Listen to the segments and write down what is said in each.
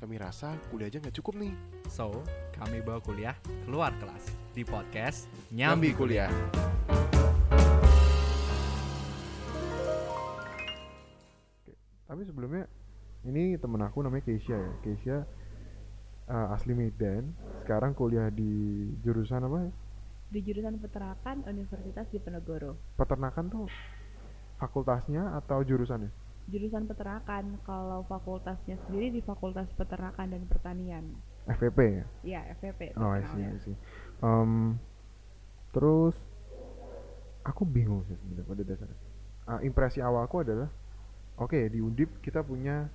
kami rasa kuliah aja nggak cukup nih. So, kami bawa kuliah keluar kelas di podcast Nyambi Nyambi, kuliah. Tapi sebelumnya ini temen aku namanya Keisha ya. Keisha eh, asli Medan, sekarang kuliah di jurusan apa? ya? di jurusan peternakan Universitas Diponegoro. Peternakan tuh fakultasnya atau jurusannya? Jurusan peternakan, kalau fakultasnya sendiri di Fakultas Peternakan dan Pertanian. FVP ya? Ya, FVP. Oh, I see, terkenalnya. I see. Em, terus aku bingung sih sebenarnya pada dasarnya. Ah, impresi awalku adalah, oke di Undip kita punya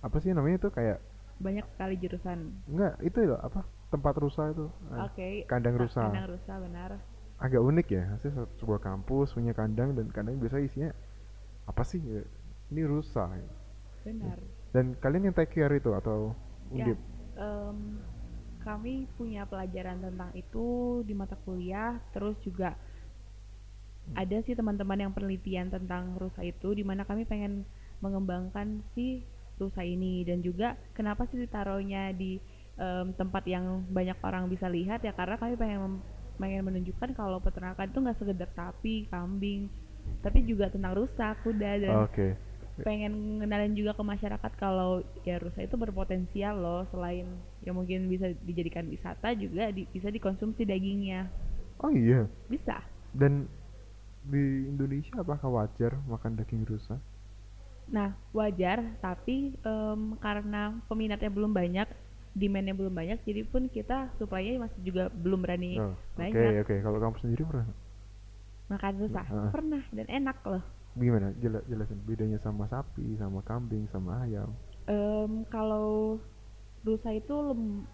apa sih namanya itu kayak Banyak sekali jurusan. enggak itu loh apa tempat rusa itu Ah, Oke. kandang rusa. Kandang rusa benar. agak unik ya hasil sebuah kampus punya kandang dan kandang biasa isinya apa sih ini rusa ya. Benar. dan kalian yang take care itu atau Ya, undip? em, kami punya pelajaran tentang itu di mata kuliah, terus juga ada sih teman-teman yang penelitian tentang rusa itu, di mana kami pengen mengembangkan si rusa ini. Dan juga kenapa sih ditaruhnya di em, tempat yang banyak orang bisa lihat? Ya karena kami pengen pengen menunjukkan kalau peternakan itu nggak sekedar sapi, kambing, tapi juga tentang rusa, kuda dan oke pengen ngenalin juga ke masyarakat kalau ya rusa itu berpotensial loh selain ya mungkin bisa dijadikan wisata juga di- bisa dikonsumsi dagingnya. Oh iya. Bisa. Dan di Indonesia apakah wajar makan daging rusa? Nah wajar tapi em, karena peminatnya belum banyak demandnya belum banyak jadi pun kita suplainya masih juga belum berani Oh, oke banyak. oke. Kalau kamu sendiri pernah? Makan rusa? Heeh. pernah dan enak loh gimana? Jela- jelasin. Bedanya sama sapi sama kambing sama ayam? Em, kalau rusa itu lem-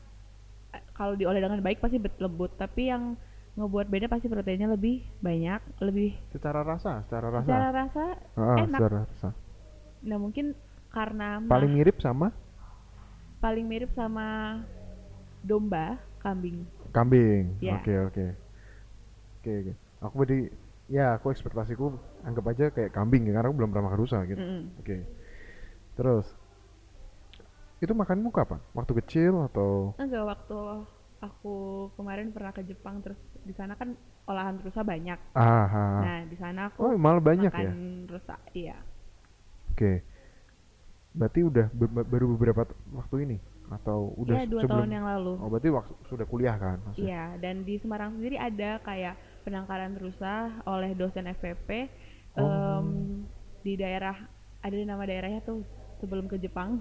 kalau diolah dengan baik pasti lembut. Tapi yang ngebuat beda pasti proteinnya lebih banyak lebih secara rasa? Secara rasa? Secara rasa Ah, enak. secara rasa. Nah mungkin karena paling mirip sama? Paling mirip sama domba kambing. Kambing? Ya. oke oke. Oke oke. Aku berarti ya aku ekspektasiku anggap aja kayak kambing ya karena aku belum pernah makan rusa gitu. Mm-mm. oke. Terus itu makanmu kapan waktu kecil atau? Enggak waktu aku kemarin pernah ke Jepang terus di sana kan olahan rusa banyak. Ah ah. nah di sana oh aku malah banyak makan ya rusa iya. Oke. Berarti udah be- baru beberapa waktu ini? Atau udah Iya, dua sebelum tahun yang lalu. Oh berarti waktu sudah kuliah kan maksudnya? Iya, dan di Semarang sendiri ada kayak penangkaran rusa oleh dosen FPP Oh. di daerah ada nama daerahnya tuh sebelum ke Jepang.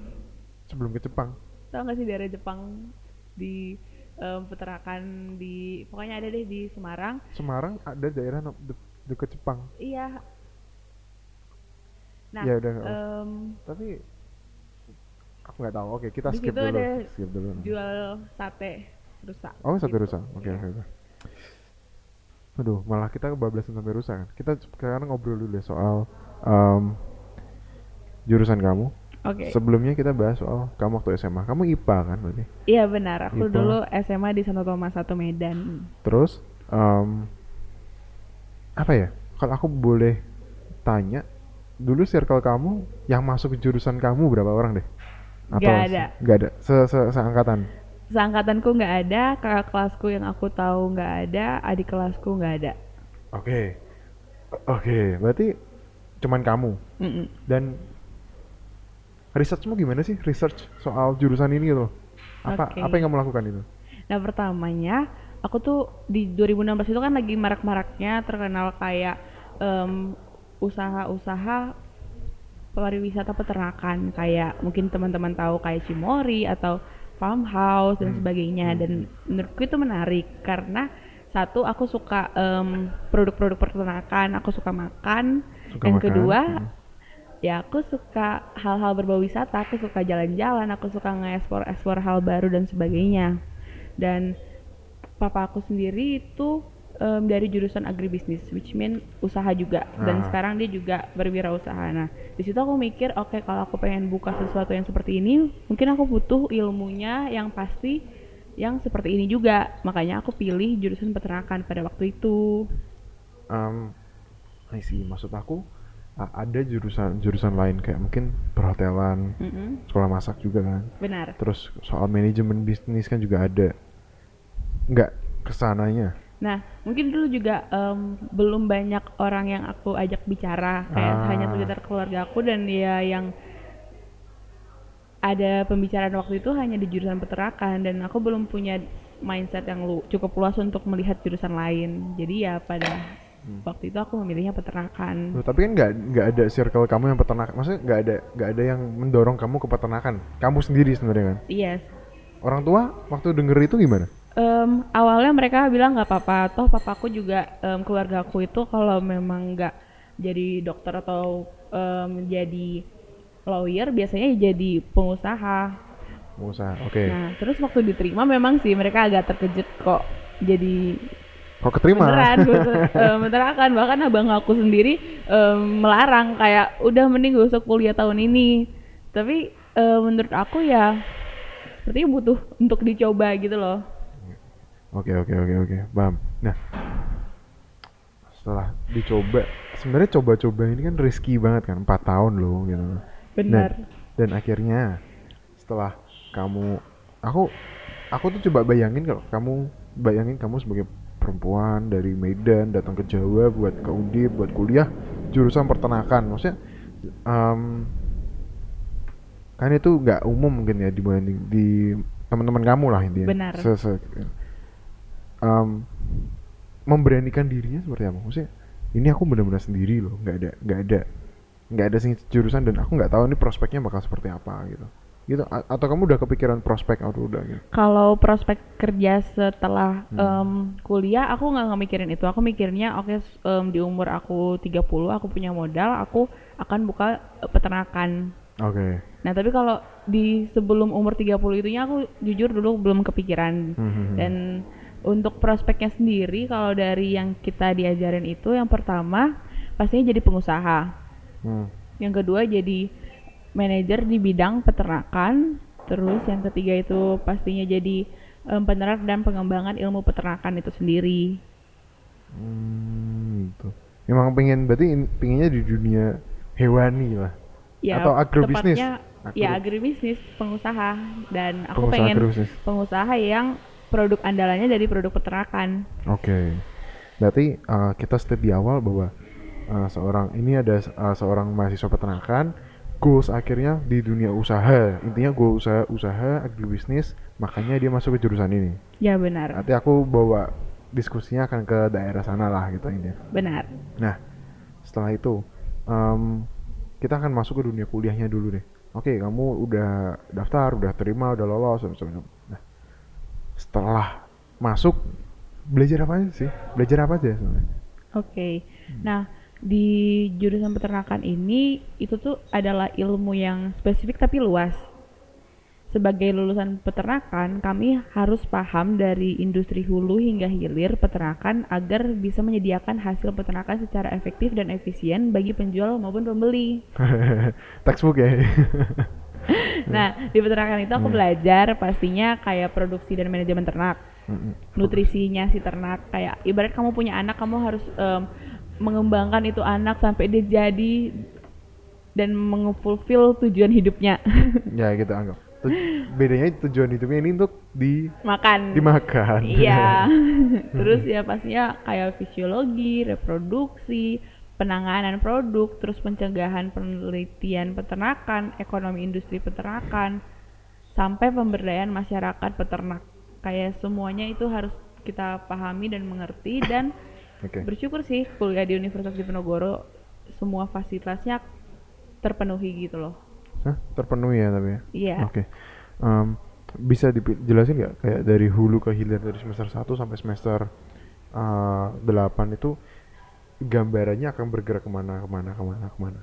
sebelum ke Jepang Tahu nggak sih daerah Jepang di em, peternakan di pokoknya ada deh di Semarang. Semarang ada daerah de- deket Jepang Iya. Nah, ya udah em, tapi aku nggak tahu oke kita skip dulu ada skip dulu jual sate rusa. oh sate gitu. rusa oke Iya. oke oke aduh malah kita kebablasan sampai rusa kan. Kita sekarang ngobrol dulu deh soal em, jurusan kamu. Oke. sebelumnya kita bahas soal kamu waktu SMA kamu IPA kan berarti? Iya benar, aku Ipa. dulu SMA di Santo Thomas 1 Medan. terus em, apa ya? Kalau aku boleh tanya dulu circle kamu yang masuk ke jurusan kamu berapa orang deh? Nggak ada. nggak ada? Se -se seangkatan Seangkatanku nggak ada, kakak kelasku yang aku tahu nggak ada, adik kelasku nggak ada. Oke. O- Oke, berarti cuman kamu. Mm-mm. Dan researchmu gimana sih? Research soal jurusan ini gitu. Apa Oke. apa yang kamu lakukan itu? Nah pertamanya, aku tuh di 2016 itu kan lagi marak-maraknya terkenal kayak em, usaha-usaha pariwisata peternakan kayak mungkin teman-teman tahu kayak Cimori atau farmhouse dan Hmm. sebagainya dan menurutku itu menarik karena satu aku suka em, produk-produk peternakan aku suka makan Suka yang makan? kedua Hmm. ya aku suka hal-hal berbau wisata aku suka jalan-jalan aku suka nge-explore explore hal baru dan sebagainya dan papa aku sendiri itu em, dari jurusan agribisnis which mean usaha juga dan Ah. sekarang dia juga berwirausaha nah di situ aku mikir oke kalau aku pengen buka sesuatu yang seperti ini mungkin aku butuh ilmunya yang pasti yang seperti ini juga makanya aku pilih jurusan peternakan pada waktu itu Um, I see. Maksud aku ada jurusan jurusan lain kayak mungkin perhotelan, Mm-mm, sekolah masak juga kan. benar. Terus soal manajemen bisnis kan juga ada. Nggak ke sananya. Nah, mungkin dulu juga em, belum banyak orang yang aku ajak bicara, kayak Ah. hanya sekitar keluarga aku dan ya yang ada pembicaraan waktu itu hanya di jurusan peternakan dan aku belum punya mindset yang lu cukup luas untuk melihat jurusan lain. Jadi ya pada Hmm. waktu itu aku memilihnya peternakan. Loh, tapi kan nggak nggak ada circle kamu yang peternak. Maksudnya nggak ada nggak ada yang mendorong kamu ke peternakan. Kamu sendiri sebenarnya kan. Yes. Orang tua waktu denger itu gimana? Em, awalnya mereka bilang nggak apa-apa, toh papaku juga em, keluarga aku itu kalau memang nggak jadi dokter atau jadi lawyer biasanya jadi pengusaha. Mau usaha. Oke. Nah terus waktu diterima memang sih mereka agak terkejut kok jadi Kok keterima? beneran gitu. Beneran bahkan abang aku sendiri em, melarang kayak udah mending gak usah kuliah tahun ini. Tapi em, menurut aku ya sepertinya butuh untuk dicoba gitu loh. Oke oke oke oke. Paham. Nah setelah dicoba, sebenarnya coba-coba ini kan risky banget kan, 4 tahun loh gitu. Benar. Dan akhirnya setelah kamu, aku aku tuh coba bayangin kalau kamu bayangin kamu sebagai perempuan dari Medan datang ke Jawa buat ke Undip buat kuliah jurusan peternakan, maksudnya em, kan itu nggak umum mungkin ya dibanding di teman-teman kamu lah intinya. Benar. Se- se- em, memberanikan dirinya seperti apa? Maksudnya ini aku benar-benar sendiri loh, nggak ada nggak ada nggak ada sing- jurusan dan aku nggak tahu ini prospeknya bakal seperti apa gitu. Gitu A- atau kamu udah kepikiran prospek atau udah gitu? Kalau prospek kerja setelah Hmm. em, kuliah, aku nggak mikirin itu. Aku mikirnya, oke s- em, di umur aku 30, aku punya modal, aku akan buka peternakan. Oke. Nah, tapi kalau di sebelum umur 30 itunya aku jujur dulu belum kepikiran. Hmm, Dan untuk prospeknya sendiri, kalau dari yang kita diajarin itu, yang pertama pastinya jadi pengusaha. Hmm. Yang kedua jadi manajer di bidang peternakan. Terus yang ketiga itu pastinya jadi em, penerap dan pengembangan ilmu peternakan itu sendiri. Hmm, gitu. Emang pengen berarti pengennya di dunia hewani lah. Ya, Atau agrobisnis? tepatnya ya agribisnis pengusaha dan aku pengusaha pengen agrobisnis. pengusaha yang produk andalannya dari produk peternakan. Oke. Berarti uh, kita step di awal bahwa uh, seorang ini ada uh, seorang mahasiswa peternakan goals akhirnya di dunia usaha. Intinya goal usaha usaha agribisnis, makanya dia masuk ke jurusan ini. Ya benar, Nanti aku bawa diskusinya akan ke daerah sana lah gitu intinya. benar. Nah, setelah itu em, kita akan masuk ke dunia kuliahnya dulu deh. Oke, kamu udah daftar, udah terima, udah lolos, macam-macam. Nah, setelah masuk belajar apa aja sih? Belajar apa aja sebenarnya? Oke. Nah, di jurusan peternakan ini itu tuh adalah ilmu yang spesifik tapi luas. Sebagai lulusan peternakan, kami harus paham dari industri hulu hingga hilir peternakan agar bisa menyediakan hasil peternakan secara efektif dan efisien bagi penjual maupun pembeli. Textbook ya. Nah, di peternakan itu aku Hmm. belajar pastinya kayak produksi dan manajemen ternak. Mm-mm. nutrisinya si ternak kayak ibarat kamu punya anak kamu harus em, mengembangkan itu anak sampai dia jadi dan mengfulfill tujuan hidupnya ya gitu anggap. Tu- bedanya tujuan hidupnya ini untuk makan dimakan. iya terus ya pastinya kayak fisiologi reproduksi penanganan produk terus pencegahan penelitian peternakan ekonomi industri peternakan sampai pemberdayaan masyarakat peternak kayak semuanya itu harus kita pahami dan mengerti dan Oke. bersyukur sih kuliah di Universitas Diponegoro semua fasilitasnya terpenuhi gitu loh Hah? Terpenuhi ya tapi ya. iya Oke. Em, bisa dijelasin nggak kayak dari hulu ke hilir dari semester 1 sampai semester eh, 8 itu gambarannya akan bergerak ke mana ke mana ke mana ke mana?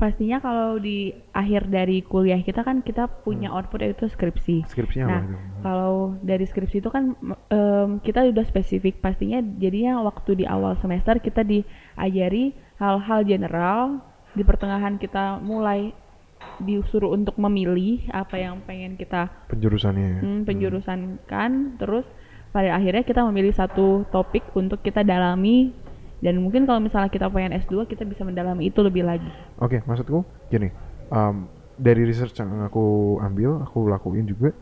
Pastinya kalau di akhir dari kuliah kita kan kita punya output yaitu skripsi. Skripsinya Nah, apa itu? kalau dari skripsi itu kan m- em, kita udah spesifik. Pastinya jadinya waktu di awal semester kita diajari hal-hal general di pertengahan kita mulai disuruh untuk memilih apa yang pengen kita penjurusannya ya? hmm, penjurusankan. Terus pada akhirnya kita memilih satu topik untuk kita dalami dan mungkin kalau misalnya kita pengen S2 kita bisa mendalami itu lebih lagi Oke, maksudku gini, um, dari research yang aku ambil, aku lakuin juga,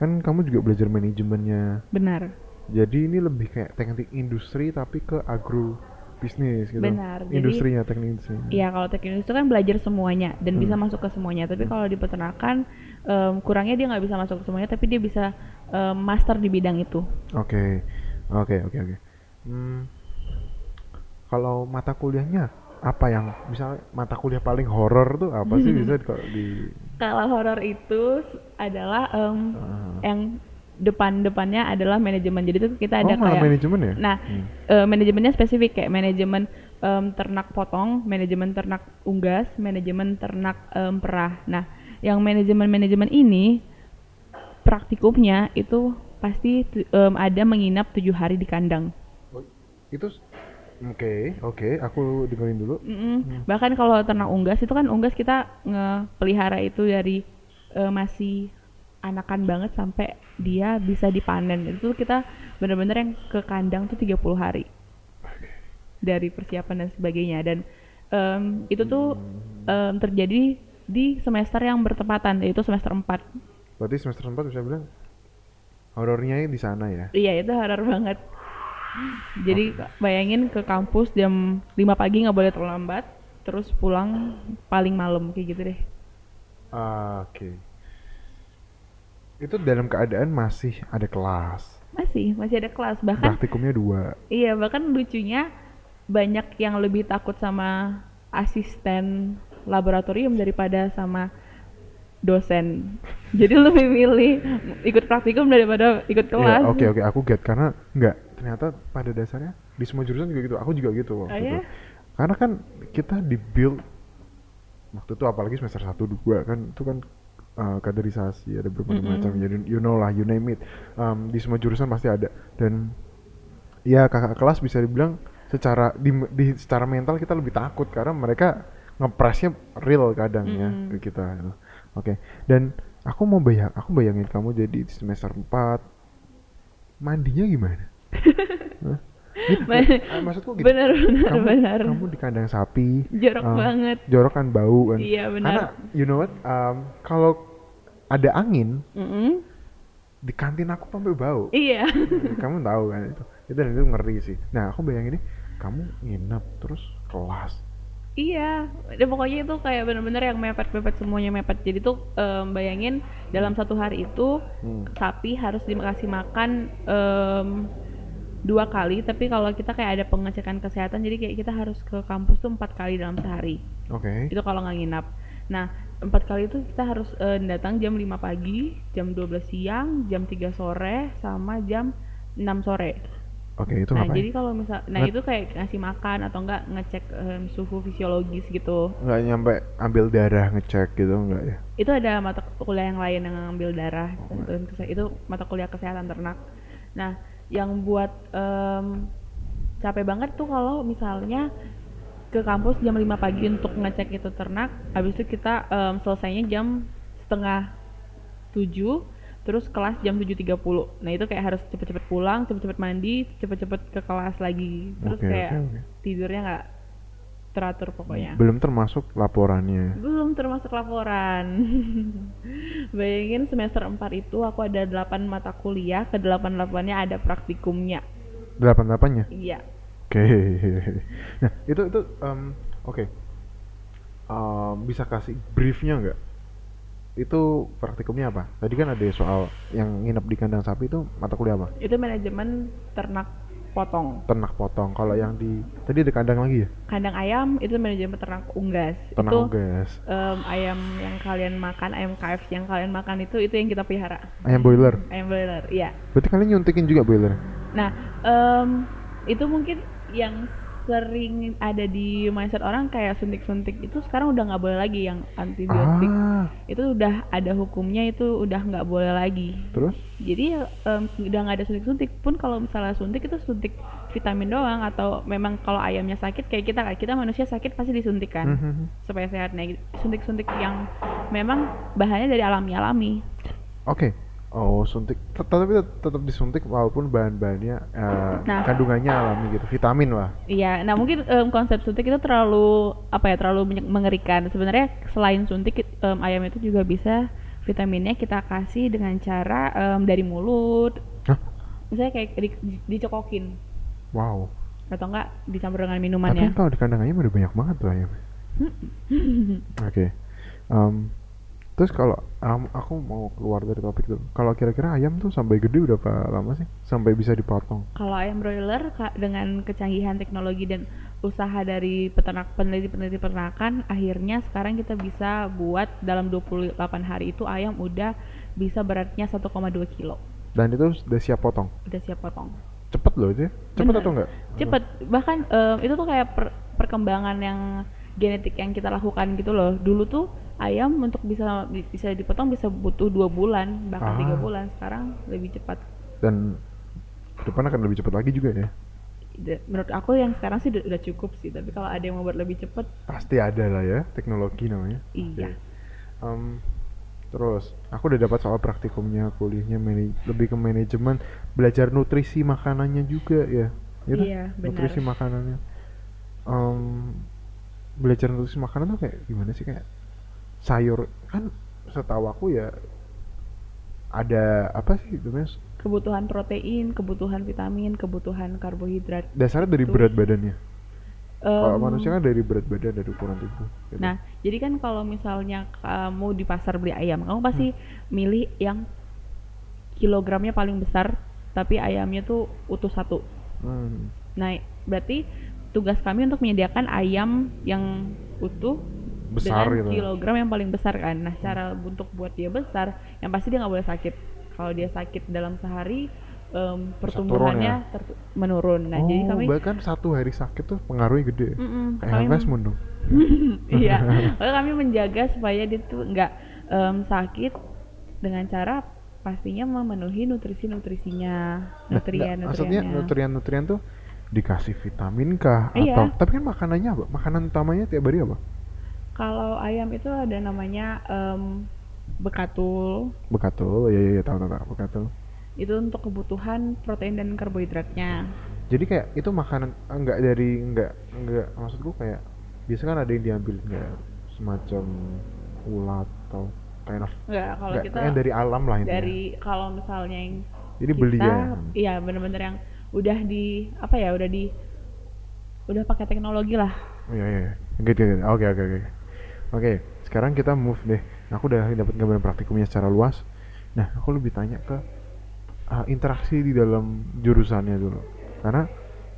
kan kamu juga belajar manajemennya. benar Jadi ini lebih kayak teknik industri tapi ke agro bisnis gitu. Benar, jadi- Industrinya, teknik industri. Iya kalau teknik itu kan belajar semuanya dan Hmm. bisa masuk ke semuanya. Tapi kalau di peternakan em, kurangnya dia nggak bisa masuk ke semuanya, tapi dia bisa em, master di bidang itu. Oke, oke, oke, oke. Hmm, kalau mata kuliahnya apa yang misalnya mata kuliah paling horor tuh apa sih bisa di, di Kalau horor itu adalah em, Ah. yang depan-depannya adalah manajemen. Jadi itu kita ada oh kayak manajemen ya? Nah, Hmm. eh, manajemennya spesifik kayak manajemen em, ternak potong, manajemen ternak unggas, manajemen ternak em, perah. Nah, yang manajemen-manajemen ini praktikumnya itu pasti em, ada menginap tujuh hari di kandang. Itu oke, oke, aku dengerin dulu. Mm-mm. Bahkan kalau ternak unggas itu kan unggas kita ngepelihara itu dari eh, masih anakan banget sampai dia bisa dipanen. Itu kita bener-bener yang ke kandang tuh 30 hari. Dari persiapan dan sebagainya dan em, itu tuh em, terjadi di semester yang bertepatan yaitu semester 4. Berarti semester 4 bisa bilang horornya di sana ya. Iya, itu horor banget. Jadi bayangin ke kampus jam 5 pagi nggak boleh terlambat, terus pulang paling malam kayak gitu deh. Ah, Oke. Itu dalam keadaan masih ada kelas. Masih, masih ada kelas. Bahkan Praktikumnya dua. iya, bahkan lucunya banyak yang lebih takut sama asisten laboratorium daripada sama dosen. Jadi lebih milih ikut praktikum daripada ikut Iya, kelas. Oke oke aku get karena enggak ternyata pada dasarnya di semua jurusan juga gitu. Aku juga gitu waktu Oh, itu. ya? Karena kan kita di build waktu itu apalagi semester 1 2 kan itu kan uh, kaderisasi ada berbagai Mm-mm. macam jadi you know lah you name it. Um, di semua jurusan pasti ada dan ya kakak kelas bisa dibilang secara di, di secara mental kita lebih takut karena mereka ngepresnya real kadang ya Mm-mm. ke kita. gitu. Oke. Dan aku mau bayang aku bayangin kamu jadi di semester 4 mandinya gimana? Gitu, eh, maksudku gitu. bener bener kamu, bener. kamu di kandang sapi, Jorok um, banget. jorok kan bau kan. Iya benar. Karena you know what? um, kalau ada angin Mm-mm. di kantin aku sampai bau. Iya. kamu tahu kan itu. Itu dan itu ngeri sih. Nah, aku bayangin nih kamu nginep terus kelas. Iya, dan pokoknya itu kayak bener-bener yang mepet-mepet semuanya mepet. Jadi tuh em, bayangin dalam satu hari itu Hmm. sapi harus dikasih makan em, dua kali. Tapi kalau kita kayak ada pengecekan kesehatan, jadi kayak kita harus ke kampus tuh empat kali dalam sehari. Oke. Itu kalau nggak nginap. Nah empat kali itu kita harus eh, datang jam 5 pagi, jam 12 siang, jam 3 sore, sama jam 6 sore. Oke, itu nah ngapain? jadi kalau misal, nah Nge- itu kayak ngasih makan atau enggak ngecek em, suhu fisiologis gitu. nggak nyampe ambil darah ngecek gitu enggak ya? itu ada mata kuliah yang lain yang ngambil darah Oh, itu mata kuliah kesehatan ternak nah yang buat em, capek banget tuh kalau misalnya ke kampus jam 5 pagi untuk ngecek itu ternak habis itu kita em, selesainya jam setengah 7 terus kelas jam 7.30 nah itu kayak harus cepet-cepet pulang cepet-cepet mandi cepet-cepet ke kelas lagi terus Oke, kayak oke. tidurnya nggak teratur pokoknya Belum termasuk laporannya. belum termasuk laporan. Bayangin semester 4 itu aku ada 8 mata kuliah, ke 8 8-nya ada praktikumnya. Delapan delapannya. Iya. Oke. Nah, itu itu em, oke. Em, bisa kasih briefnya nggak? Itu praktikumnya apa? Tadi kan ada soal yang nginep di kandang sapi itu mata kuliah apa? Itu manajemen ternak potong. Ternak potong. Kalau yang di tadi ada kandang lagi ya? Kandang ayam itu manajemen ternak unggas. Ternak itu unggas. em, ayam yang kalian makan, ayam KFC yang kalian makan itu itu yang kita pelihara. Ayam boiler. Ayam broiler, iya. Berarti kalian nyuntikin juga boiler? Nah, em, itu mungkin yang sering ada di mindset orang kayak suntik-suntik itu sekarang udah nggak boleh lagi yang antibiotik. Ah, itu udah ada hukumnya itu udah nggak boleh lagi terus? jadi em, udah nggak ada suntik-suntik pun kalau misalnya suntik itu suntik vitamin doang atau memang kalau ayamnya sakit kayak kita kayak kita manusia sakit pasti disuntikkan Mhm. supaya sehat nah suntik-suntik yang memang bahannya dari alami alami Oke, Oh, suntik. Tet- Tapi tet- tetap disuntik walaupun bahan-bahannya eh, Nah. kandungannya alami gitu, vitamin lah. Iya, nah mungkin em, konsep suntik itu terlalu apa ya terlalu mengerikan. Sebenarnya selain suntik em, ayam itu juga bisa vitaminnya kita kasih dengan cara em, dari mulut. Hah? Misalnya kayak di- di- dicokokin Wow. atau enggak dicampur dengan Tapi minumannya. kan kalau di kandang ayam udah banyak banget tuh ayam. Oke. Em, terus kalau am- aku mau keluar dari topik dulu. Kalau kira-kira ayam tuh sampai gede udah berapa lama sih? Sampai bisa dipotong? Kalau ayam broiler dengan kecanggihan teknologi dan usaha dari peternak peneliti-peneliti peternakan, akhirnya sekarang kita bisa buat dalam 28 hari itu ayam udah bisa beratnya 1,2 kilo. Dan itu sudah siap potong. Udah siap potong. Cepet loh itu ya? Cepet Bener. atau enggak? cepet bahkan em, itu tuh kayak per- perkembangan yang genetik yang kita lakukan gitu loh dulu tuh ayam untuk bisa bisa dipotong bisa butuh dua bulan bahkan tiga Ah. bulan sekarang lebih cepat Dan depan akan lebih cepat lagi juga ya? Menurut aku yang sekarang sih udah, cukup sih tapi kalau ada yang mau buat lebih cepet Pasti ada lah ya, teknologi namanya. iya Em, terus aku udah dapat soal praktikumnya kuliahnya lebih ke manajemen belajar nutrisi makanannya juga ya Gitu? Iya, benar. nutrisi makanannya Em, belajar nutrisi makanan tuh kayak gimana sih kayak sayur kan setahu aku ya ada apa sih itu mas kebutuhan protein kebutuhan vitamin kebutuhan karbohidrat dasarnya dari Tuh. berat badannya kalau Em, manusia kan dari berat badan dari ukuran tubuh gitu. Nah, jadi kan kalau misalnya kamu di pasar beli ayam, kamu pasti Hmm. milih yang kilogramnya paling besar, tapi ayamnya tuh utuh satu. Hmm. Nah, berarti tugas kami untuk menyediakan ayam yang utuh besar dengan gitu kilogram yang paling besar kan. Nah, cara untuk buat dia besar, yang pasti dia nggak boleh sakit. Kalau dia sakit dalam sehari, em, pertumbuhannya tertu- menurun. Nah, oh jadi kami bahkan satu hari sakit tuh pengaruhnya gede Mm-mm, kayak kami dong iya lalu kami menjaga supaya dia tuh nggak em, sakit dengan cara pastinya memenuhi nutrisi nutrisinya nutrien nah, maksudnya nutriennya nutrien-nutrien tuh dikasih vitamin kah? Iya. atau tapi kan makanannya apa? Makanan utamanya tiap hari apa? Kalau ayam itu ada namanya em, bekatul. Bekatul ya ya ya tahu tahu tahu bekatul. Itu untuk kebutuhan protein dan karbohidratnya. Jadi kayak itu makanan enggak dari enggak enggak maksudku kayak biasa kan ada yang diambil enggak semacam ulat atau kind of enggak kalau enggak, kita yang dari alam lah intinya. dari kalau misalnya yang jadi beli ya iya bener-bener yang udah di apa ya udah di udah pakai teknologi lah. Oh, iya iya iya. gitu gitu. Oke oke oke. Oke sekarang kita move deh. Aku udah dapat gambaran praktikumnya secara luas. Nah aku lebih tanya ke uh, interaksi di dalam jurusannya dulu. Karena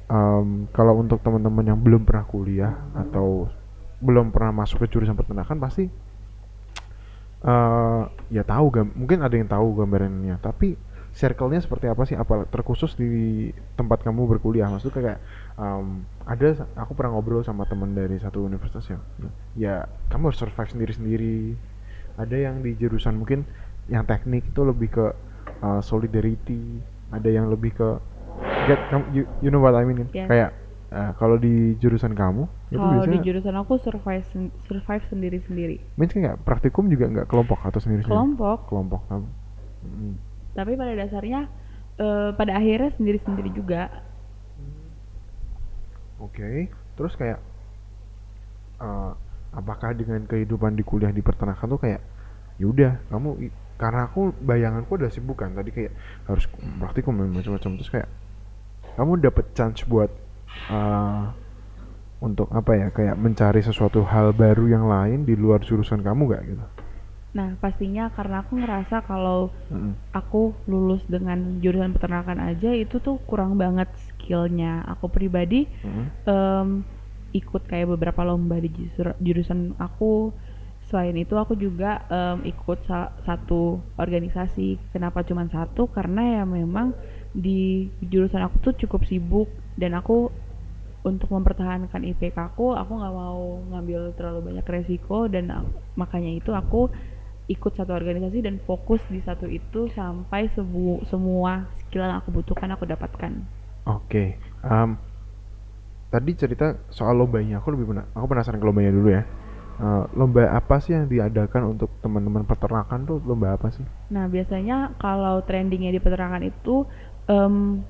em, kalau untuk teman-teman yang belum pernah kuliah atau belum pernah masuk ke jurusan peternakan pasti eh ya tahu mungkin ada yang tahu gambarannya. Tapi circle-nya seperti apa sih? Apa terkhusus di tempat kamu berkuliah? Maksudnya kayak em, ada aku pernah ngobrol sama teman dari satu universitas ya. Ya kamu harus survive sendiri-sendiri. Ada yang di jurusan mungkin yang teknik itu lebih ke uh, solidarity. Ada yang lebih ke get you, you know what I mean kan? Yes. kayak uh, kalau di jurusan kamu itu kalau di biasanya jurusan aku survive sen- survive sendiri-sendiri. Means kayak praktikum juga nggak kelompok atau sendiri sendiri kelompok. Kelompok kamu. Hmm. Tapi pada dasarnya eh, pada akhirnya sendiri-sendiri juga Oke, terus kayak eh, apakah dengan kehidupan di kuliah di peternakan tuh kayak yaudah kamu karena aku bayanganku udah sibuk kan tadi kayak harus praktikum macam-macam terus kayak kamu dapet chance buat eh, untuk apa ya kayak mencari sesuatu hal baru yang lain di luar jurusan kamu gak gitu? Nah pastinya karena aku ngerasa kalau Mm-mm. aku lulus dengan jurusan peternakan aja itu tuh kurang banget skillnya. Aku pribadi Mm-mm. em, ikut kayak beberapa lomba di jurusan aku. Selain itu aku juga em, ikut sa- satu organisasi. Kenapa cuma satu? Karena ya memang di jurusan aku tuh cukup sibuk. Dan aku untuk mempertahankan IPK aku aku nggak mau ngambil terlalu banyak resiko. Dan ak- makanya itu aku ikut satu organisasi dan fokus di satu itu sampai sebu- semua skill yang aku butuhkan aku dapatkan Oke, em, tadi cerita soal lombanya, aku lebih aku penasaran ke lombanya dulu ya. eh, lomba apa sih yang diadakan untuk teman-teman peternakan tuh lomba apa sih? Nah, biasanya kalau trendingnya di peternakan itu em,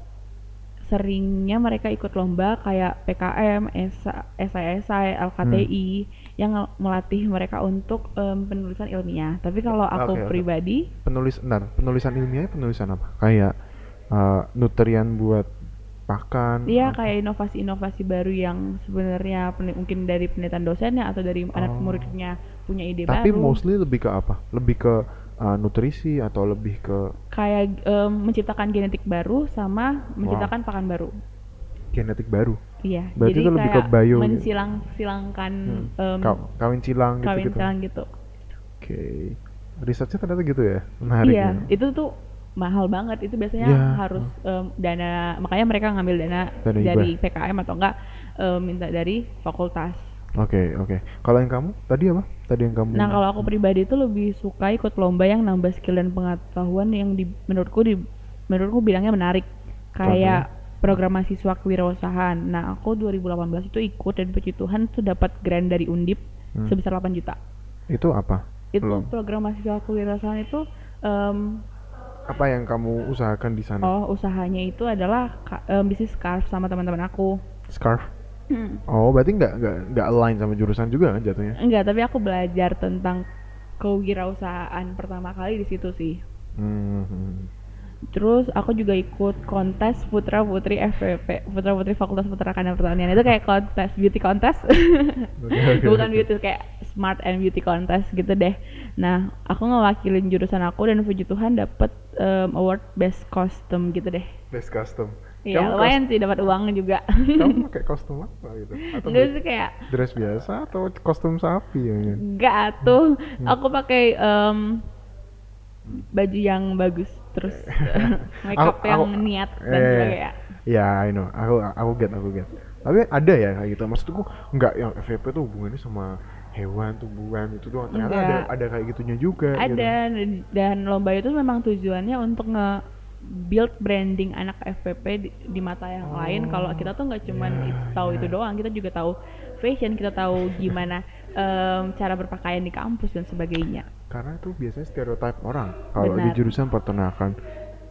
seringnya mereka ikut lomba kayak PKM, SA, SISI, LKTI yang ngel- melatih mereka untuk em, penulisan ilmiah. Tapi kalau aku oke. pribadi, Penulis, bentar, penulisan ilmiah penulisan apa? Kayak eh, nutrien buat pakan. atau- kayak inovasi-inovasi baru yang sebenarnya mungkin dari penelitian dosennya atau dari anak Oh. muridnya punya ide Tapi baru. mostly lebih ke apa? Lebih ke eh, nutrisi atau lebih ke kayak em, menciptakan genetik baru sama menciptakan pakan baru. genetik baru. Iya, Berarti jadi itu lebih ke bio gitu. mensilang-silangkan Hmm. em, Kaw- kawin cilang kawin gitu-gitu. silang gitu. Oke. Risetnya ternyata gitu ya. Menarik. iya, ya. itu tuh mahal banget. Itu biasanya Ya, harus em, dana, makanya mereka ngambil dana, Dana dari PKM atau enggak em, minta dari fakultas. Oke, oke. Kalau yang kamu tadi apa? Tadi yang kamu Nah, kalau aku pribadi itu lebih suka ikut lomba yang nambah skill dan pengetahuan yang di menurutku di menurutku bilangnya menarik. Kayak program mahasiswa kewirausahaan. Nah, aku 2018 itu ikut dan puji Tuhan tuh dapat grant dari Undip Hmm. sebesar 8 juta. itu apa? Itu Belum. program mahasiswa kewirausahaan itu em, Apa yang kamu usahakan di sana? oh usahanya itu adalah em, bisnis scarf sama teman-teman aku. Scarf. Oh, berarti nggak nggak nggak align sama jurusan juga kan jatuhnya? Enggak, tapi aku belajar tentang kewirausahaan pertama kali di situ sih. Hmm. Terus aku juga ikut kontes putra putri FPP, putra putri Fakultas Peternakan dan Pertanian itu kayak kontes beauty contest, Oke, oke, bukan beauty kayak smart and beauty contest gitu deh. Nah, aku ngewakilin jurusan aku dan puji Tuhan dapet em, award best costume gitu deh. Best custom. Iya, lumayan sih dapat uang juga. Kamu pakai kostum apa gitu? Atau Enggak sih kayak dress biasa atau kostum sapi ya? enggak tuh. Hmm. Aku pakai em, baju yang bagus terus makeup Aku- yang aku- niat dan Eh, sebagainya. Ya, I know. Aku aku get, aku get. Tapi ada ya kayak gitu. Maksudku nggak yang FVP tuh hubungannya sama hewan, tumbuhan itu doang. Ternyata ada Enggak. ada kayak gitunya juga. gitu. Ada dan, dan lomba itu memang tujuannya untuk nge build branding anak FPP di, di mata yang lain. Kalau kita tuh nggak cuman ya, it- tahu itu doang, kita juga tahu fashion, kita tahu gimana em, cara berpakaian di kampus dan sebagainya. Karena itu biasanya stereotip orang kalau di jurusan peternakan.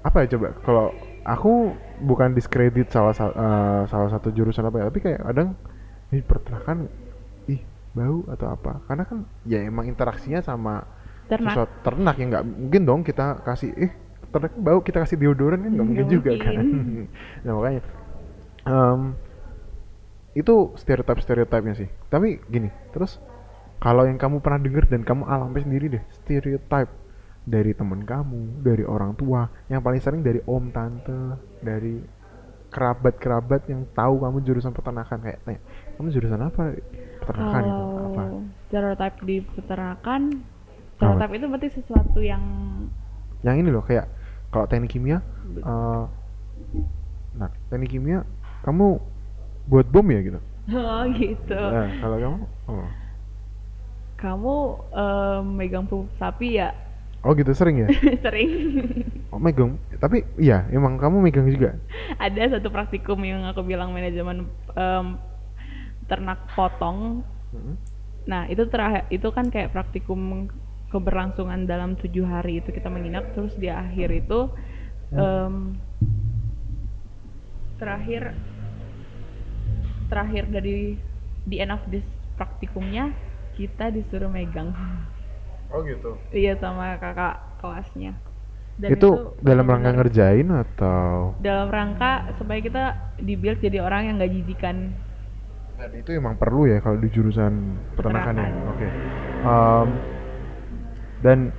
Apa ya coba? Kalau aku bukan diskredit salah sa- eh, salah satu jurusan apa ya, tapi kayak kadang ini peternakan ih bau atau apa? Karena kan ya emang interaksinya sama Ternak. sesuatu ternak ya nggak mungkin dong kita kasih eh ternak bau kita kasih deodoran kan nggak mungkin Nggak juga kan. mungkin. nah makanya em, itu stereotip stereotipnya sih. Tapi gini terus kalau yang kamu pernah dengar dan kamu alami sendiri deh stereotip dari teman kamu, dari orang tua, yang paling sering dari om tante, dari kerabat-kerabat yang tahu kamu jurusan peternakan kayak tanya, kamu jurusan apa? Peternakan itu apa? Kalau stereotip di peternakan, stereotip itu berarti sesuatu yang Yang ini loh kayak kalau teknik kimia, eh nah teknik kimia kamu buat bom ya gitu. oh gitu. Nah, kalau kamu, oh. Kamu em, megang pupuk sapi ya? oh gitu sering ya? Sering. Oh megang, tapi iya emang kamu megang juga. ada satu praktikum yang aku bilang manajemen em, ternak potong. Mm-mm. Nah itu terakhir itu kan kayak praktikum keberlangsungan dalam tujuh hari itu kita menginap terus di akhir itu em, terakhir terakhir dari di end of this praktikumnya kita disuruh megang Oh gitu. iya sama kakak kelasnya Dan itu, dalam rangka ngerjain atau? dalam rangka supaya kita dibuild jadi orang yang gak jijikan Dan itu emang perlu ya kalau di jurusan peternakan ya. Peternakan. Oke. Em, dan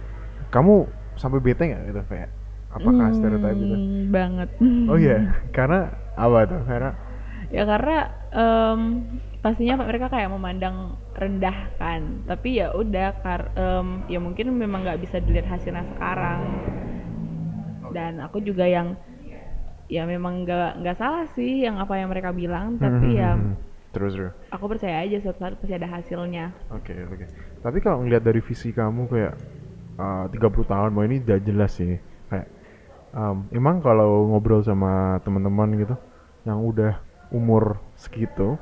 kamu sampai bete nggak gitu kayak apakah stereotip gitu? Hmm, banget. Oh iya, karena apa tuh? Karena ya karena em, pastinya mereka kayak memandang rendah kan. Tapi ya udah kar em, ya mungkin memang nggak bisa dilihat hasilnya sekarang. Dan aku juga yang ya memang nggak nggak salah sih yang apa yang mereka bilang. Tapi ya Hmm, terus terus. aku percaya aja suatu saat pasti ada hasilnya Oke oke. Tapi kalau ngeliat dari visi kamu kayak uh, 30 tahun, mau ini udah jelas sih. Kayak um, emang kalau ngobrol sama teman-teman gitu yang udah umur segitu,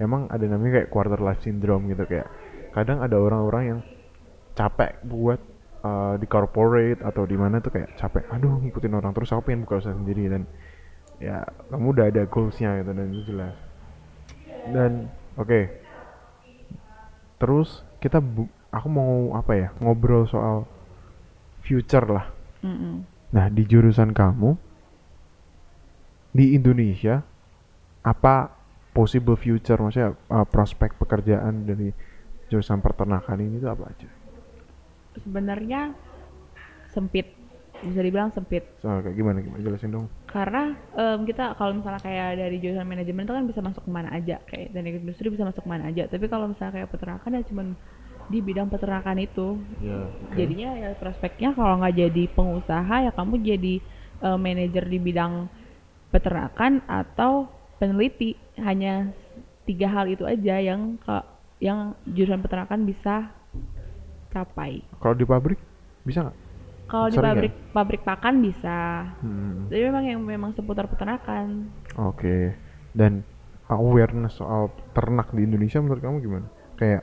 emang ada namanya kayak quarter life syndrome gitu kayak kadang ada orang-orang yang capek buat uh, di corporate atau di mana tuh kayak capek aduh ngikutin orang terus aku pengen buka usaha sendiri dan ya kamu udah ada goalsnya gitu dan itu jelas dan oke. Terus kita bu- aku mau apa ya ngobrol soal future lah. Mm-mm. nah di jurusan kamu di Indonesia apa possible future? Maksudnya uh, prospek pekerjaan dari jurusan peternakan ini tuh apa aja? Sebenarnya sempit. Bisa dibilang sempit. So, kayak gimana gimana? Jelasin dong karena em, kita kalau misalnya kayak dari jurusan manajemen itu kan bisa masuk ke mana aja kayak teknik industri bisa masuk ke mana aja. Tapi kalau misalnya kayak peternakan ya cuman di bidang peternakan itu. Ya jadinya ya prospeknya kalau nggak jadi pengusaha ya kamu jadi eh, manajer di bidang peternakan atau peneliti. Hanya tiga hal itu aja yang ke- yang jurusan peternakan bisa capai. Kalau di pabrik bisa nggak kalau di pabrik pabrik pakan bisa Hmm, tapi memang yang memang seputar peternakan Oke. Dan awareness soal ternak di Indonesia menurut kamu gimana? Kayak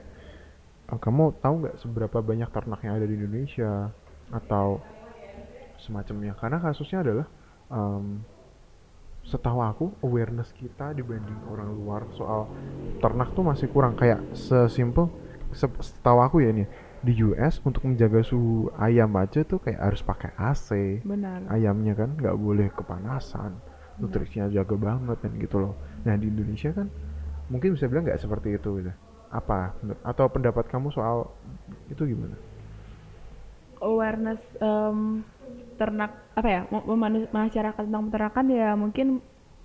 eh, kamu tahu nggak seberapa banyak ternak yang ada di Indonesia atau semacamnya? Karena kasusnya adalah em, setahu aku awareness kita dibanding orang luar soal ternak tuh masih kurang kayak sesimpel se- setahu aku ya ini di US untuk menjaga suhu ayam aja tuh kayak harus pakai AC benar. Ayamnya kan nggak boleh kepanasan. Nutrisinya jaga banget dan gitu loh. Nah di Indonesia kan mungkin bisa bilang nggak seperti itu gitu. Apa? Atau pendapat kamu soal itu gimana? Awareness em, ternak apa ya masyarakat tentang peternakan ya mungkin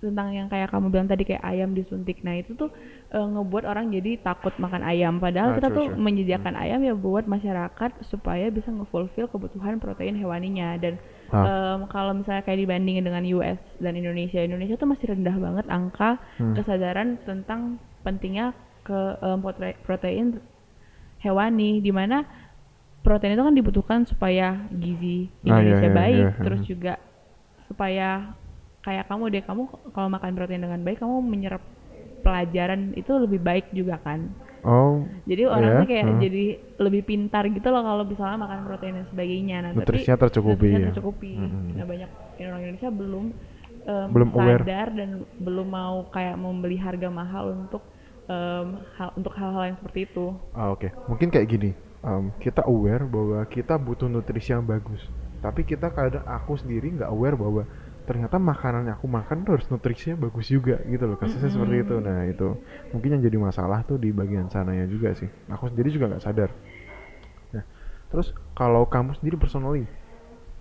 tentang yang kayak kamu bilang tadi kayak ayam disuntik. Nah itu tuh eh, ngebuat orang jadi takut makan ayam padahal Ah, kita true, tuh true. menyediakan ayam ya buat masyarakat supaya bisa ngefulfill kebutuhan protein hewaninya dan em, kalau misalnya kayak dibandingin dengan US dan Indonesia Indonesia tuh masih rendah banget angka Hmm. kesadaran tentang pentingnya ke prote- protein hewani di mana protein itu kan dibutuhkan supaya gizi Ah, iya, Indonesia iya, baik iya, terus mhm. juga supaya kayak kamu deh kamu kalau makan protein dengan baik kamu menyerap pelajaran itu lebih baik juga kan. Oh jadi orang Iya, tuh kayak mhm. jadi lebih pintar gitu loh kalau misalnya makan protein dan sebagainya. Nah nutrisinya tapi tercukupi nutrisinya ya. tercukupi. Mhm. nah banyak orang Indonesia belum em, Belum aware. sadar dan belum mau kayak membeli harga mahal untuk em, hal untuk hal-hal yang seperti itu. Ah, oke. Mungkin kayak gini em, kita aware bahwa kita butuh nutrisi yang bagus. Tapi kita kadang aku sendiri nggak aware bahwa ternyata makanan yang aku makan tuh harus nutrisinya bagus juga gitu loh kasusnya seperti itu. Nah itu mungkin yang jadi masalah tuh di bagian sananya juga sih. Aku sendiri juga nggak sadar. Nah terus kalau kamu sendiri personally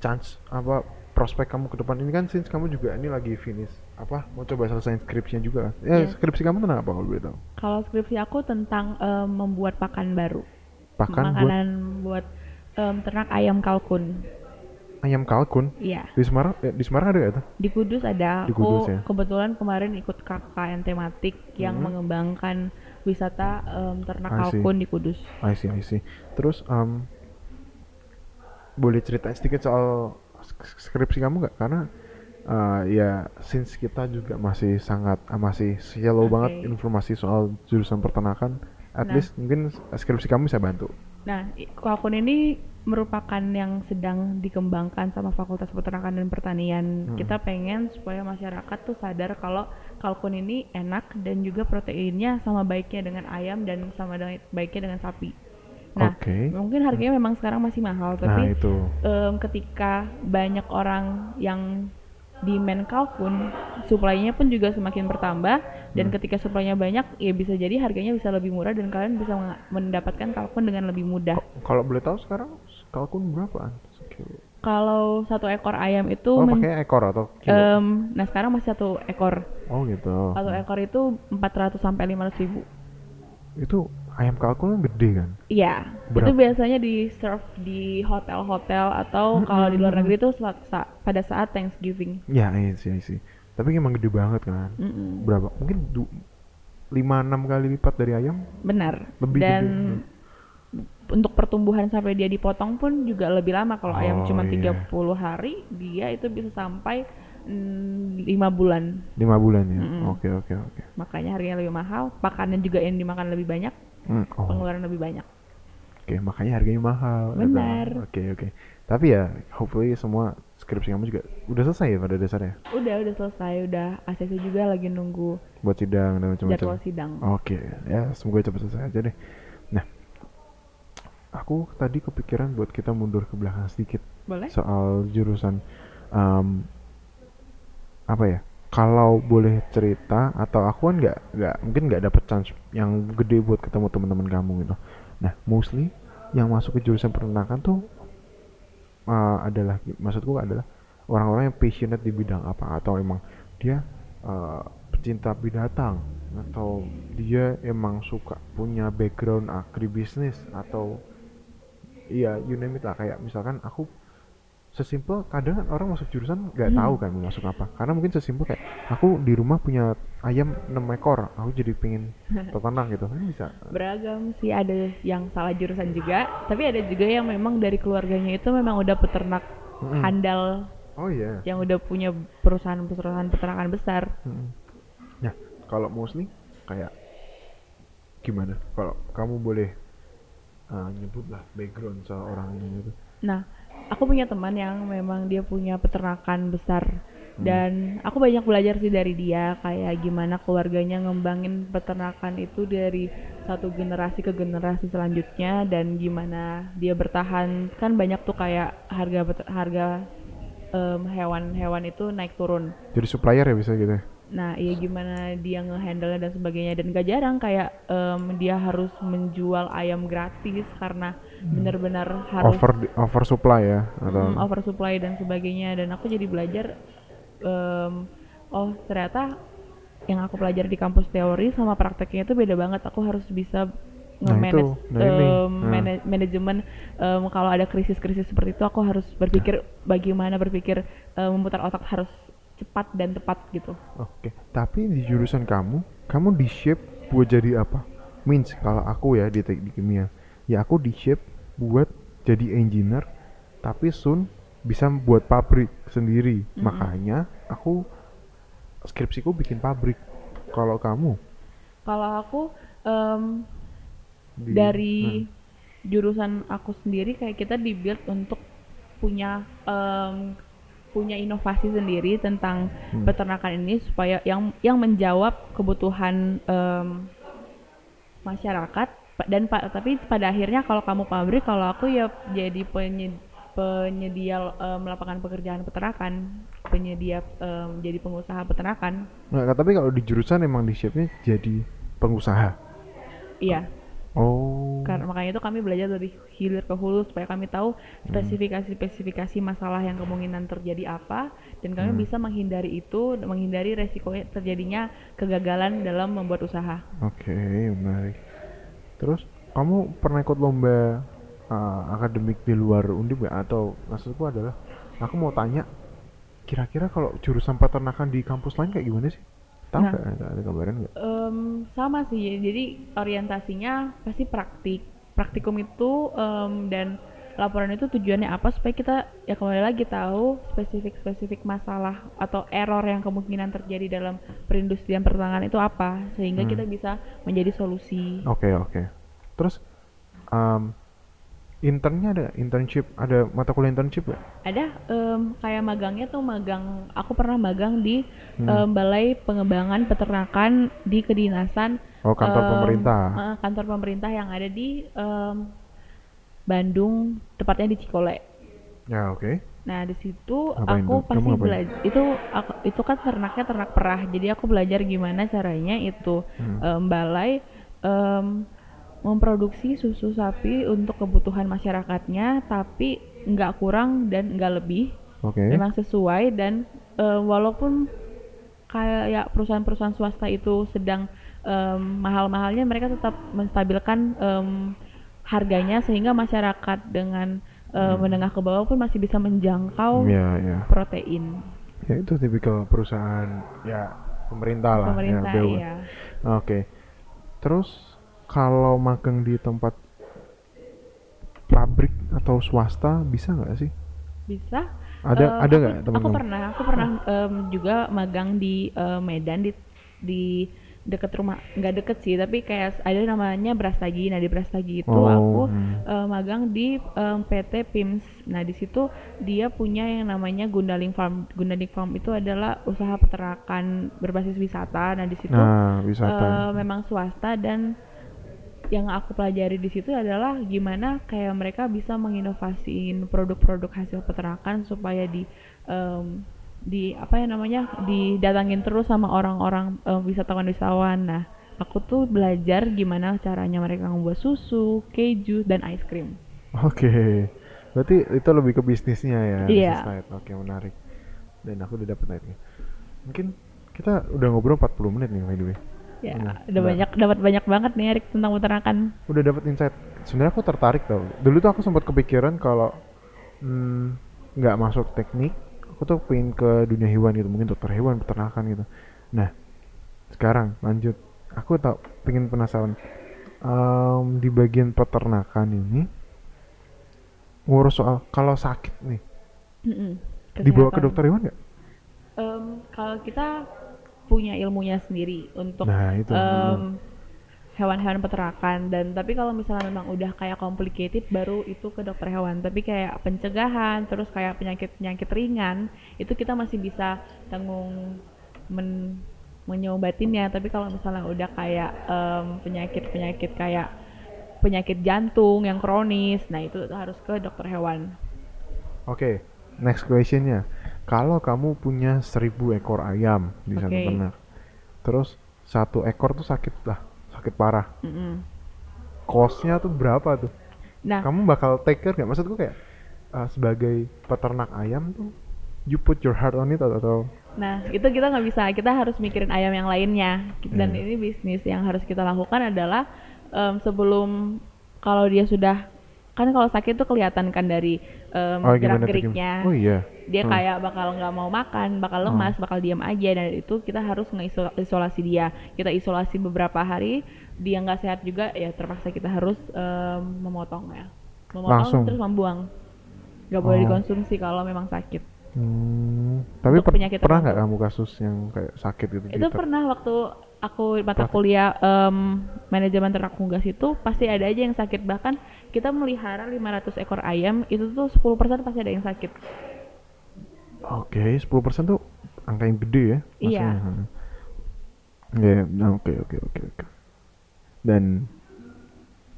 chance apa prospek kamu ke depan? Ini kan since kamu juga ini lagi finish apa mau coba selesai skripsinya juga kan? Ya Iya. skripsi kamu tentang apa kalau boleh tahu? Kalau skripsi aku tentang em, membuat pakan baru. Pakan buat makanan buat em, ternak ayam kalkun ayam kalkun? Iya. Di Semarang eh, di Semarang ada gak tuh di Kudus Di ada. Aku Kudus ya? kebetulan kemarin ikut KKN tematik yang Hmm. mengembangkan wisata em, ternak kalkun di Kudus. I see I see. Terus em, boleh cerita sedikit soal sk- skripsi kamu nggak? Karena eh, ya since kita juga masih sangat ah, masih shallow Oke. banget informasi soal jurusan peternakan at Nah. least mungkin skripsi kamu bisa bantu. Nah, kalkun ini merupakan yang sedang dikembangkan sama Fakultas Peternakan dan Pertanian. Hmm. Kita pengen supaya masyarakat tuh sadar kalau kalkun ini enak dan juga proteinnya sama baiknya dengan ayam dan sama dengan baiknya dengan sapi. Nah, Oke. mungkin harganya memang sekarang masih mahal, nah tapi itu em, ketika banyak orang yang demand kalkun, supply-nya pun juga semakin bertambah dan Hmm. ketika supply-nya banyak, ya bisa jadi harganya bisa lebih murah dan kalian bisa mendapatkan kalkun dengan lebih mudah. Kalau boleh tahu sekarang kalkun berapaan? Kalau satu ekor ayam itu, oh pakai ekor atau kilo? Em, nah sekarang masih satu ekor, oh gitu. Satu ekor itu 400 sampai 500 ribu. itu ayam kalkun gede kan? Iya, Berapa? itu biasanya di serve di hotel-hotel atau kalau di luar negeri itu sa- pada saat Thanksgiving. ya iya sih iya sih tapi emang gede banget kan? Mm-mm. berapa? Mungkin du- lima enam kali lipat dari ayam? Benar. Lebih Dan gede, untuk pertumbuhan sampai dia dipotong pun juga lebih lama. Kalau ayam Oh, cuma iya. 30 hari, dia itu bisa sampai mm, lima bulan. lima bulan ya oke oke oke Makanya harganya lebih mahal, pakannya juga yang dimakan lebih banyak, Hmm, oh pengeluaran lebih banyak. Oke, makanya harganya mahal. gitu. Benar. Oke, oke. Tapi ya, hopefully semua skripsi kamu juga udah selesai ya pada dasarnya Udah, udah selesai, udah ACC juga lagi nunggu buat sidang dan macam-macam. jadwal sidang. Oke, ya semoga cepat selesai aja deh. Aku tadi kepikiran buat kita mundur ke belakang sedikit Boleh? soal jurusan em, apa ya? Kalau boleh cerita atau aku kan nggak nggak mungkin nggak dapet chance yang gede buat ketemu teman-teman kamu gitu. Nah, mostly yang masuk ke jurusan peternakan tuh eh, adalah maksudku adalah orang-orang yang passionate di bidang apa atau emang dia eh, pecinta binatang atau dia emang suka punya background agribisnis atau iya you name it lah kayak misalkan aku sesimpel kadang kan orang masuk jurusan nggak Hmm. tahu kan mau masuk apa karena mungkin sesimpel kayak aku di rumah punya ayam 6 ekor aku jadi pengen peternak gitu kan bisa Beragam sih, ada yang salah jurusan juga, tapi ada juga yang memang dari keluarganya itu memang udah peternak Mm-mm. handal oh iya yang udah punya perusahaan-perusahaan peternakan besar. Mm-mm. Nah, kalau mostly kayak gimana? Kalau kamu boleh uh, nyebut lah background seorang ini gitu. Nah, aku punya teman yang memang dia punya peternakan besar Hmm. dan aku banyak belajar sih dari dia kayak gimana keluarganya ngembangin peternakan itu dari satu generasi ke generasi selanjutnya dan gimana dia bertahan kan banyak tuh kayak harga harga hewan-hewan itu naik turun. Jadi supplier ya bisa gitu. ya? Nah, iya gimana dia ngehandle dan sebagainya dan gak jarang kayak em, dia harus menjual ayam gratis karena benar-benar harus Hmm. Over over supply ya atau mm, oversupply dan sebagainya dan aku jadi belajar em, oh ternyata yang aku pelajari di kampus teori sama prakteknya itu beda banget aku harus bisa Nah, nge-manage itu. Nah, em, Nah. mana- manajemen em, kalau ada krisis-krisis seperti itu aku harus berpikir bagaimana berpikir em, memutar otak harus cepat dan tepat gitu Oke. Tapi di jurusan kamu, kamu di shape buat jadi apa? Means kalau aku ya di teknik kimia, ya aku di shape buat jadi engineer, tapi soon bisa buat pabrik sendiri. Mm-mm. Makanya aku skripsiku bikin pabrik. Kalau kamu kalau aku em, di- dari Hmm. jurusan aku sendiri kayak kita dibuild untuk punya em, punya inovasi sendiri tentang Hmm. peternakan ini supaya yang yang menjawab kebutuhan em, masyarakat dan pa- tapi pada akhirnya kalau kamu pabrik kalau aku ya jadi penye- penyedia em, lapangan pekerjaan peternakan penyedia em, jadi pengusaha peternakan Nah, tapi kalau di jurusan emang di shape-nya jadi pengusaha. iya Oh. Karena makanya itu kami belajar dari hilir ke hulu supaya kami tahu spesifikasi-spesifikasi masalah yang kemungkinan terjadi apa dan kami Hmm. bisa menghindari itu, menghindari resiko terjadinya kegagalan dalam membuat usaha. Oke, menarik. Terus kamu pernah ikut lomba uh, akademik di luar Undip gak? Atau maksudku adalah aku mau tanya kira-kira kalau jurusan peternakan di kampus lain kayak gimana sih? Tahu Nah. Ada, gambaran nggak? Em, sama sih, jadi orientasinya pasti praktik. Praktikum itu em, dan laporan itu tujuannya apa supaya kita ya kembali lagi tahu spesifik-spesifik masalah atau error yang kemungkinan terjadi dalam perindustrian pertambangan itu apa sehingga Hmm. kita bisa menjadi solusi. Oke, oke. Terus um, internnya ada internship, ada mata kuliah internship gak? ada em, kayak magangnya tuh magang aku pernah magang di Hmm. em, balai pengembangan peternakan di kedinasan Oh, kantor em, pemerintah. kantor pemerintah yang ada di em, Bandung tepatnya di Cikole Ya, oke. nah di situ Ngapain aku pasti belajar itu aku, itu kan ternaknya ternak perah jadi aku belajar gimana caranya itu Hmm. em, balai em, memproduksi susu sapi untuk kebutuhan masyarakatnya tapi nggak kurang dan nggak lebih Oke. memang sesuai dan eh, walaupun kayak perusahaan-perusahaan swasta itu sedang em, mahal-mahalnya mereka tetap menstabilkan em, harganya sehingga masyarakat dengan eh, menengah ke bawah pun masih bisa menjangkau Ya, ya. protein Ya itu tipikal perusahaan ya pemerintah lah pemerintah ya, BUMN. ya. Oke. Terus kalau magang di tempat pabrik atau swasta bisa nggak sih? Bisa. Ada Eh, ada aku- nggak Aku teman-teman? pernah, aku pernah em, juga magang di eh, Medan di di deket rumah nggak deket sih tapi kayak ada namanya Brastagi nah di Brastagi itu Oh, aku eh, magang di em, PT PIMS nah di situ dia punya yang namanya Gundaling Farm Gundaling Farm itu adalah usaha peternakan berbasis wisata nah di situ Nah, wisata. eh, memang swasta dan yang aku pelajari di situ adalah gimana kayak mereka bisa menginovasiin produk-produk hasil peternakan supaya di em, di apa ya namanya didatangin terus sama orang-orang em, wisatawan-wisatawan. Nah, aku tuh belajar gimana caranya mereka membuat susu, keju dan ice cream. Oke. Berarti itu lebih ke bisnisnya ya. Iya. side. Oke, menarik. Dan aku udah dapet lightnya. Mungkin kita udah ngobrol 40 menit nih by the way. Ya, Hmm, udah banyak dapat banyak banget nih Erik tentang peternakan. Udah dapet insight. Sebenarnya aku tertarik tau. Dulu tuh aku sempat kepikiran kalau hmm, nggak masuk teknik, aku tuh pengen ke dunia hewan gitu, mungkin dokter hewan, peternakan gitu. Nah, sekarang lanjut. Aku tau, pengen penasaran. Em, di bagian peternakan ini ngurus soal kalau sakit nih Mm-mm, dibawa ke dokter hewan nggak? Em, kalau kita punya ilmunya sendiri untuk Nah itu. em, hewan-hewan peternakan dan tapi kalau misalnya memang udah kayak complicated baru itu ke dokter hewan tapi kayak pencegahan terus kayak penyakit-penyakit ringan itu kita masih bisa tanggung men menyobatinnya tapi kalau misalnya udah kayak em, penyakit-penyakit kayak penyakit jantung yang kronis nah itu harus ke dokter hewan Oke, next questionnya. Kalau kamu punya seribu ekor ayam di satu Oke. ternak, terus satu ekor tuh sakit lah, sakit parah. Mm-mm. Costnya tuh berapa tuh? nah Kamu bakal take care nggak? Maksudku kayak uh, sebagai peternak ayam tuh, you put your heart on it atau, atau Nah, itu kita nggak bisa. Kita harus mikirin ayam yang lainnya. Dan Hmm. ini bisnis yang harus kita lakukan adalah em, sebelum kalau dia sudah kan kalau sakit tuh kelihatan kan dari em, oh gerak geriknya. Oh iya. Dia Hmm. kayak bakal nggak mau makan, bakal lemas, bakal diam aja. Dan itu kita harus ngeisolasi dia. Kita isolasi beberapa hari. Dia nggak sehat juga, ya terpaksa kita harus em, memotongnya. Memotong Langsung? terus membuang. Nggak boleh Oh. dikonsumsi kalau memang sakit. Hmm, tapi per- penyakit pernah nggak kamu kasus yang kayak sakit gitu? itu gitu? pernah waktu aku mata kuliah em, manajemen ternak unggas itu pasti ada aja yang sakit bahkan kita melihara 500 ekor ayam itu tuh 10% pasti ada yang sakit Oke, 10% tuh angka yang gede ya. Iya. maksudnya. Iya, oke oke oke oke. Dan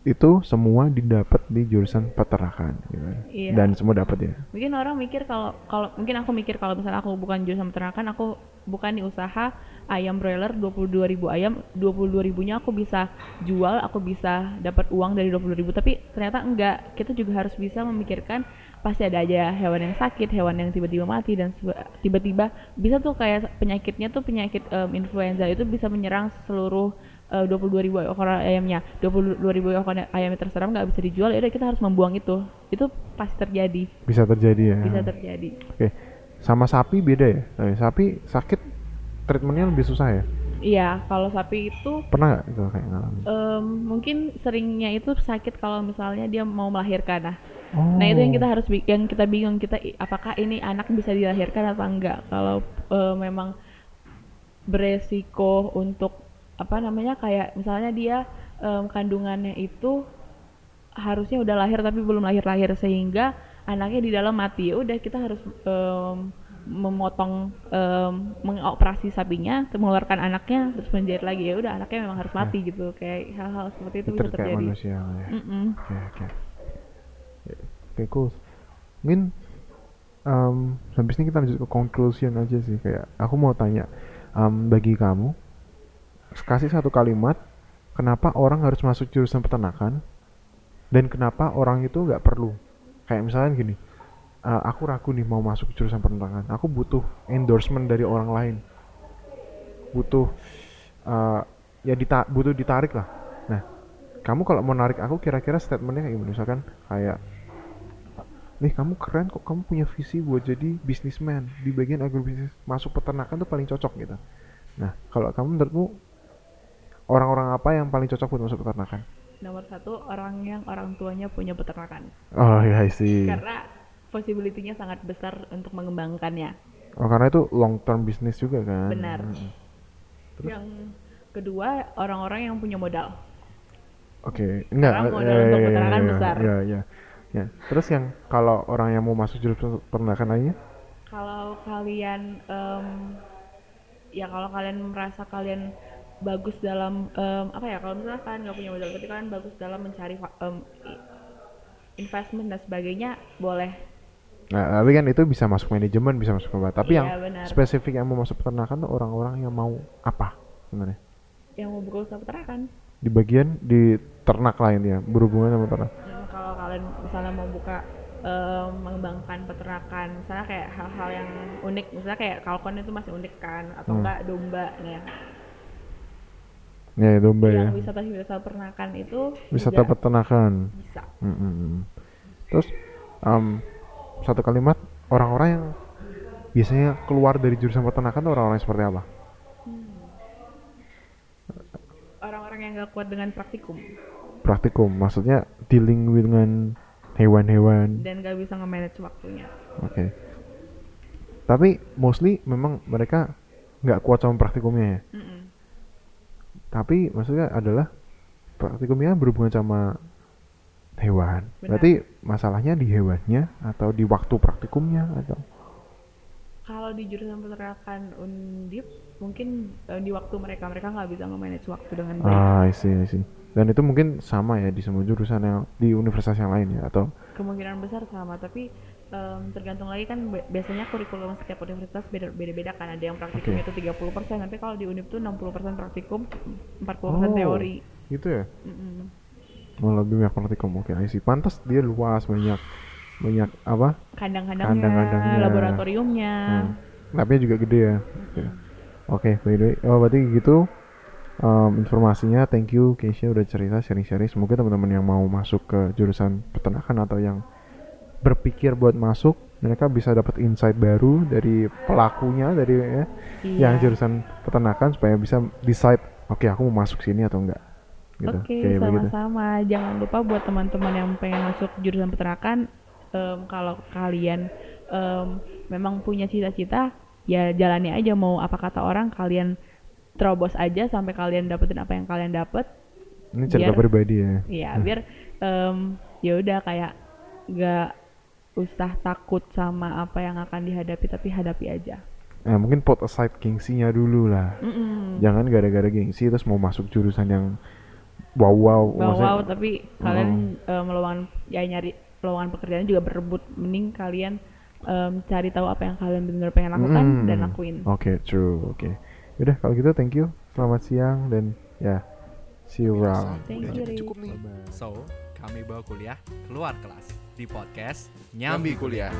itu semua didapat di jurusan peternakan gitu. Iya. Dan semua dapat ya. mungkin orang mikir kalau kalau mungkin aku mikir kalau misalnya aku bukan jurusan peternakan aku bukan di usaha ayam broiler 22.000 ayam 22 ribunya aku bisa jual aku bisa dapat uang dari 20.000 tapi ternyata enggak kita juga harus bisa memikirkan pasti ada aja hewan yang sakit hewan yang tiba-tiba mati dan tiba-tiba bisa tuh kayak penyakitnya tuh penyakit em, influenza itu bisa menyerang seluruh eh, 22.000 ekor ayamnya 22.000 ekor ayamnya terserang nggak bisa dijual ya kita harus membuang itu itu pasti terjadi Bisa terjadi ya. bisa terjadi Oke. Sama sapi beda ya? Tapi sapi sakit treatmentnya lebih susah ya? iya kalau sapi itu Pernah nggak itu kayak ngalamin? em, mungkin seringnya itu sakit kalau misalnya dia mau melahirkan nah Oh. nah itu yang kita harus yang kita bingung kita apakah ini anak bisa dilahirkan atau enggak kalau eh, memang beresiko untuk apa namanya kayak misalnya dia em, kandungannya itu harusnya udah lahir tapi belum lahir-lahir sehingga anaknya di dalam mati ya udah kita harus em, memotong em, mengoperasi sapinya mengeluarkan anaknya terus menjahit lagi ya udah anaknya memang harus mati gitu kayak hal-hal seperti itu bisa Treat kayak terjadi manusia ya. Oke oke. Oke cool. Mungkin um, habis ini kita lanjut ke conclusion aja sih kayak aku mau tanya um, bagi kamu kasih satu kalimat kenapa orang harus masuk jurusan peternakan? Dan kenapa orang itu nggak perlu? Kayak misalnya gini uh, aku ragu nih mau masuk jurusan peternakan. Aku butuh endorsement dari orang lain. Butuh uh, ya dita butuh ditarik lah. Nah kamu kalau mau narik aku kira-kira statementnya kayak gimana? Misalkan kayak nih kamu keren kok kamu punya visi buat jadi bisnisman di bagian agrobisnis masuk peternakan tuh paling cocok gitu. Nah kalau kamu menurutmu orang-orang apa yang paling cocok buat masuk peternakan nomor satu orang yang orang tuanya punya peternakan oh iya sih karena possibility-nya sangat besar untuk mengembangkannya oh karena itu long term bisnis juga kan Benar. Terus? yang kedua orang-orang yang punya modal Oke, enggak. Sekarang eh, modal eh, untuk iya, peternakan iya, besar. Iya, iya. Ya. Terus yang kalau orang yang mau masuk jurusan peternakan lainnya? kalau kalian em, ya kalau kalian merasa kalian bagus dalam em, apa ya kalau misalkan nggak punya modal tapi kalian bagus dalam mencari i- investment dan sebagainya boleh Nah, tapi kan itu bisa masuk manajemen, bisa masuk apa. Tapi yang Iya, benar. spesifik yang mau masuk peternakan tuh orang-orang yang mau apa sebenarnya? yang mau buka usaha peternakan Di bagian di ternak lain ya, berhubungan sama ternak. Nah, kalau kalian misalnya mau buka em, mengembangkan peternakan misalnya kayak hal-hal yang unik misalnya kayak kalkon itu masih unik kan atau Hmm. enggak domba nah Ya, domba ya. yang wisata-wisata peternakan itu Wisata peternakan. bisa Mm, mm, mm. Terus em, satu kalimat orang-orang yang biasanya keluar dari jurusan peternakan tuh orang-orang yang seperti apa? orang-orang yang nggak kuat dengan praktikum Praktikum, maksudnya dealing dengan hewan-hewan. dan nggak bisa nge-manage waktunya Oke. Tapi mostly memang mereka nggak kuat sama praktikumnya ya. Mm-mm. Tapi maksudnya adalah praktikumnya berhubungan sama hewan. Benar. Berarti masalahnya di hewannya atau di waktu praktikumnya atau kalau di jurusan peternakan undip mungkin eh, di waktu mereka mereka nggak bisa nge-manage waktu dengan baik ah, I see, I see. Dan itu mungkin sama ya di semua jurusan yang di universitas yang lain ya atau kemungkinan besar sama tapi em, tergantung lagi kan bi- biasanya kurikulum setiap universitas beda beda kan ada yang praktikumnya Oke. itu 30% tapi kalau di undip tuh 60% praktikum 40% Oh. teori gitu ya? Mm-mm. Mau lebih banyak praktikum. Oke, I see. Pantas dia luas banyak banyak apa? kandang-kandangnya Kandang-kandangnya. laboratoriumnya Hmm. Labnya juga gede ya. Oke. By the way, oh berarti gitu um, informasinya. Thank you Keisha udah cerita sharing-sharing. Semoga teman-teman yang mau masuk ke jurusan peternakan atau yang berpikir buat masuk, mereka bisa dapat insight baru dari pelakunya dari ya, Iya. yang jurusan peternakan supaya bisa decide, oke aku mau masuk sini atau enggak. Gitu. Oke, begitu. sama-sama. Jangan lupa buat teman-teman yang pengen masuk jurusan peternakan, em, kalau kalian em, memang punya cita-cita, ya jalani aja mau apa kata orang, kalian terobos aja sampai kalian dapetin apa yang kalian dapet. Ini cerita biar- pribadi ya. Ya, biar em, ya udah kayak nggak usah takut sama apa yang akan dihadapi, tapi hadapi aja. Nah, mungkin put aside gengsinya dulu lah. Mm-mm. Jangan gara-gara gengsi terus mau masuk jurusan yang wow wow. Wow, wow, tapi kalian eh, meluangkan ya nyari peluangan pekerjaan juga berebut mending kalian em, cari tahu apa yang kalian benar-benar pengen lakukan Mm. dan lakuin. Oke, true. Oke. Yaudah kalau gitu thank you. Selamat siang dan ya see you Rasa around. Thank you, udah cukup nih. Bye-bye. So, kami bawa kuliah keluar kelas di podcast Nyambi Nyambi kuliah.